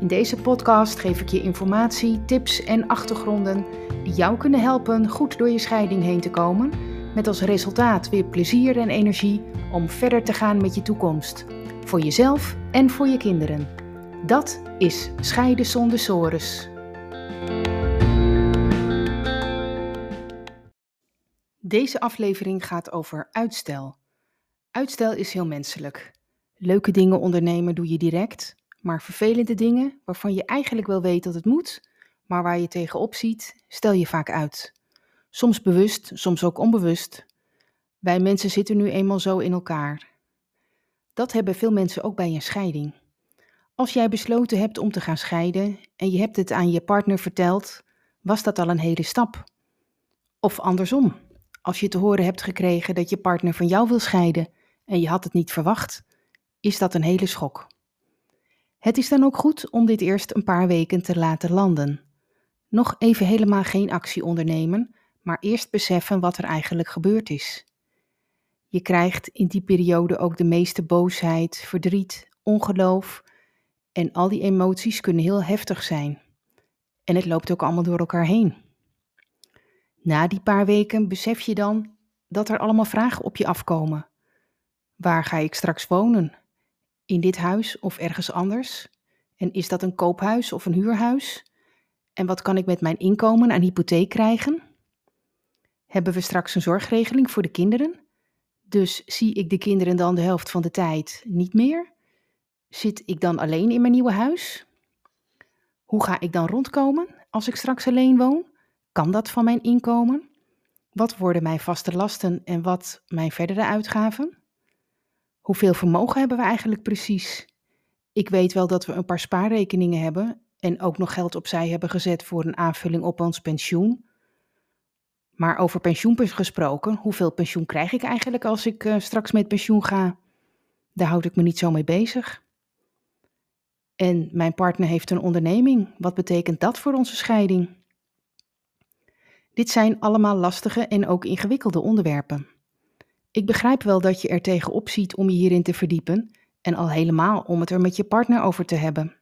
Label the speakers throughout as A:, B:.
A: In deze podcast geef ik je informatie, tips en achtergronden die jou kunnen helpen goed door je scheiding heen te komen, met als resultaat weer plezier en energie om verder te gaan met je toekomst, voor jezelf en voor je kinderen. Dat is Scheiden zonder sores. Deze aflevering gaat over uitstel. Uitstel is heel menselijk. Leuke dingen ondernemen doe je direct, maar vervelende dingen waarvan je eigenlijk wel weet dat het moet, maar waar je tegenop ziet, stel je vaak uit. Soms bewust, soms ook onbewust. Wij mensen zitten nu eenmaal zo in elkaar. Dat hebben veel mensen ook bij een scheiding. Als jij besloten hebt om te gaan scheiden en je hebt het aan je partner verteld, was dat al een hele stap. Of andersom, als je te horen hebt gekregen dat je partner van jou wil scheiden en je had het niet verwacht, is dat een hele schok. Het is dan ook goed om dit eerst een paar weken te laten landen. Nog even helemaal geen actie ondernemen, maar eerst beseffen wat er eigenlijk gebeurd is. Je krijgt in die periode ook de meeste boosheid, verdriet, ongeloof en al die emoties kunnen heel heftig zijn. En het loopt ook allemaal door elkaar heen. Na die paar weken besef je dan dat er allemaal vragen op je afkomen. Waar ga ik straks wonen? In dit huis of ergens anders? En is dat een koophuis of een huurhuis? En wat kan ik met mijn inkomen aan hypotheek krijgen? Hebben we straks een zorgregeling voor de kinderen? Dus zie ik de kinderen dan de helft van de tijd niet meer? Zit ik dan alleen in mijn nieuwe huis? Hoe ga ik dan rondkomen als ik straks alleen woon? Kan dat van mijn inkomen? Wat worden mijn vaste lasten en wat mijn verdere uitgaven? Hoeveel vermogen hebben we eigenlijk precies? Ik weet wel dat we een paar spaarrekeningen hebben en ook nog geld opzij hebben gezet voor een aanvulling op ons pensioen. Maar over pensioen gesproken, hoeveel pensioen krijg ik eigenlijk als ik uh, straks met pensioen ga? Daar houd ik me niet zo mee bezig. En mijn partner heeft een onderneming. Wat betekent dat voor onze scheiding? Dit zijn allemaal lastige en ook ingewikkelde onderwerpen. Ik begrijp wel dat je er tegenop ziet om je hierin te verdiepen en al helemaal om het er met je partner over te hebben.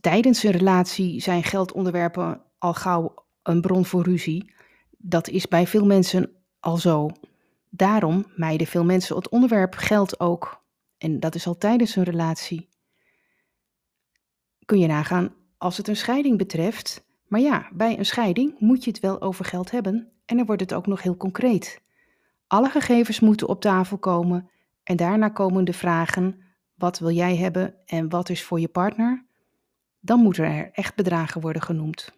A: tijdens een relatie zijn geldonderwerpen al gauw een bron voor ruzie. Dat is bij veel mensen al zo. Daarom mijden veel mensen het onderwerp geld ook. En dat is al tijdens een relatie. Kun je nagaan als het een scheiding betreft. Maar ja, bij een scheiding moet je het wel over geld hebben en dan wordt het ook nog heel concreet. Alle gegevens moeten op tafel komen en daarna komen de vragen: wat wil jij hebben en wat is voor je partner? Dan moeten er echt bedragen worden genoemd.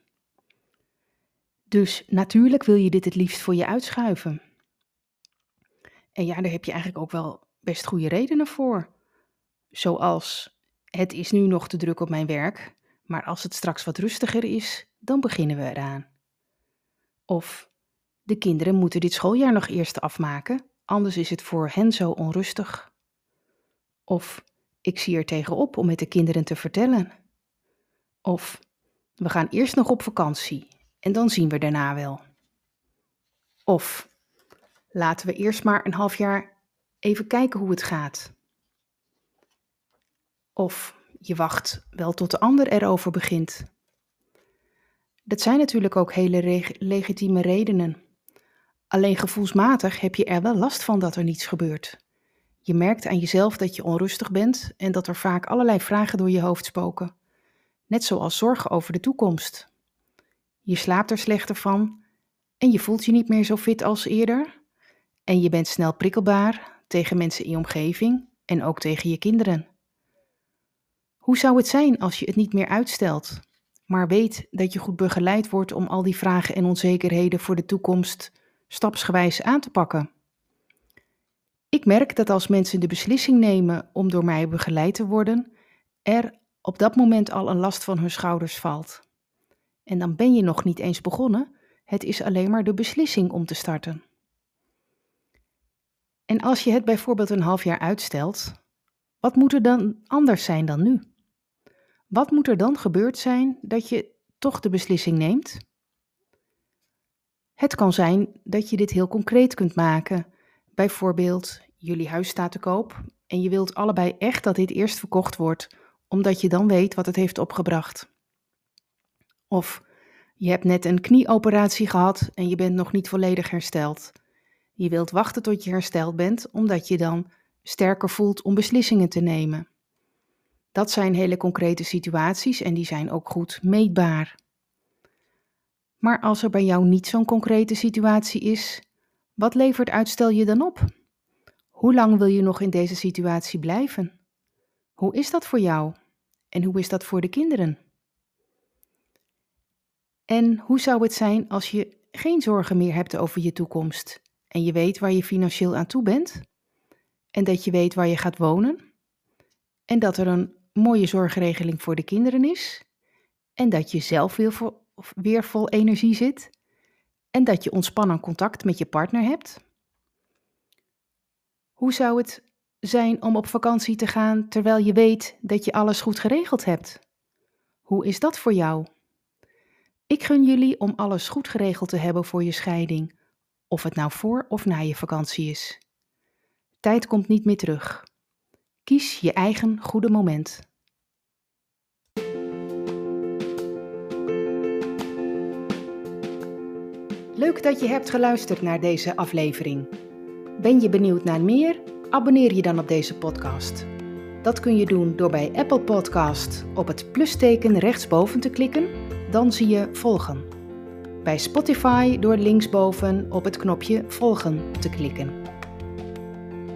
A: Dus natuurlijk wil je dit het liefst voor je uitschuiven. En ja, daar heb je eigenlijk ook wel best goede redenen voor. Zoals: het is nu nog te druk op mijn werk, maar als het straks wat rustiger is, dan beginnen we eraan. Of de kinderen moeten dit schooljaar nog eerst afmaken, anders is het voor hen zo onrustig. Of ik zie er tegenop om met de kinderen te vertellen. Of we gaan eerst nog op vakantie en dan zien we daarna wel. Of laten we eerst maar een half jaar even kijken hoe het gaat. Of je wacht wel tot de ander erover begint. Dat zijn natuurlijk ook hele legitieme redenen. Alleen gevoelsmatig heb je er wel last van dat er niets gebeurt. Je merkt aan jezelf dat je onrustig bent en dat er vaak allerlei vragen door je hoofd spoken. Net zoals zorgen over de toekomst. Je slaapt er slechter van en je voelt je niet meer zo fit als eerder. En je bent snel prikkelbaar tegen mensen in je omgeving en ook tegen je kinderen. Hoe zou het zijn als je het niet meer uitstelt, maar weet dat je goed begeleid wordt om al die vragen en onzekerheden voor de toekomst stapsgewijs aan te pakken. Ik merk dat als mensen de beslissing nemen om door mij begeleid te worden, er op dat moment al een last van hun schouders valt. En dan ben je nog niet eens begonnen. Het is alleen maar de beslissing om te starten. En als je het bijvoorbeeld een half jaar uitstelt, wat moet er dan anders zijn dan nu? Wat moet er dan gebeurd zijn dat je toch de beslissing neemt? Het kan zijn dat je dit heel concreet kunt maken. Bijvoorbeeld, jullie huis staat te koop en je wilt allebei echt dat dit eerst verkocht wordt, omdat je dan weet wat het heeft opgebracht. Of je hebt net een knieoperatie gehad en je bent nog niet volledig hersteld. Je wilt wachten tot je hersteld bent, omdat je dan sterker voelt om beslissingen te nemen. Dat zijn hele concrete situaties en die zijn ook goed meetbaar. Maar als er bij jou niet zo'n concrete situatie is, wat levert uitstel je dan op? Hoe lang wil je nog in deze situatie blijven? Hoe is dat voor jou? En hoe is dat voor de kinderen? En hoe zou het zijn als je geen zorgen meer hebt over je toekomst en je weet waar je financieel aan toe bent? En dat je weet waar je gaat wonen? En dat er een mooie zorgregeling voor de kinderen is? En dat je zelf weer vol, weer vol energie zit? En dat je ontspannen contact met je partner hebt? Hoe zou het zijn om op vakantie te gaan terwijl je weet dat je alles goed geregeld hebt? Hoe is dat voor jou? Ik gun jullie om alles goed geregeld te hebben voor je scheiding, of het nou voor of na je vakantie is. Tijd komt niet meer terug. Kies je eigen goede moment. Leuk dat je hebt geluisterd naar deze aflevering. Ben je benieuwd naar meer? Abonneer je dan op deze podcast. Dat kun je doen door bij Apple Podcast op het plusteken rechtsboven te klikken, dan zie je volgen. Bij Spotify door linksboven op het knopje volgen te klikken.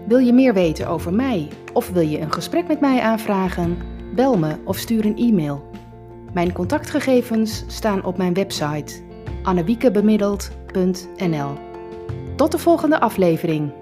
A: Wil je meer weten over mij of wil je een gesprek met mij aanvragen? Bel me of stuur een e-mail. Mijn contactgegevens staan op mijn website annewiekebemiddeld.nl. Tot de volgende aflevering.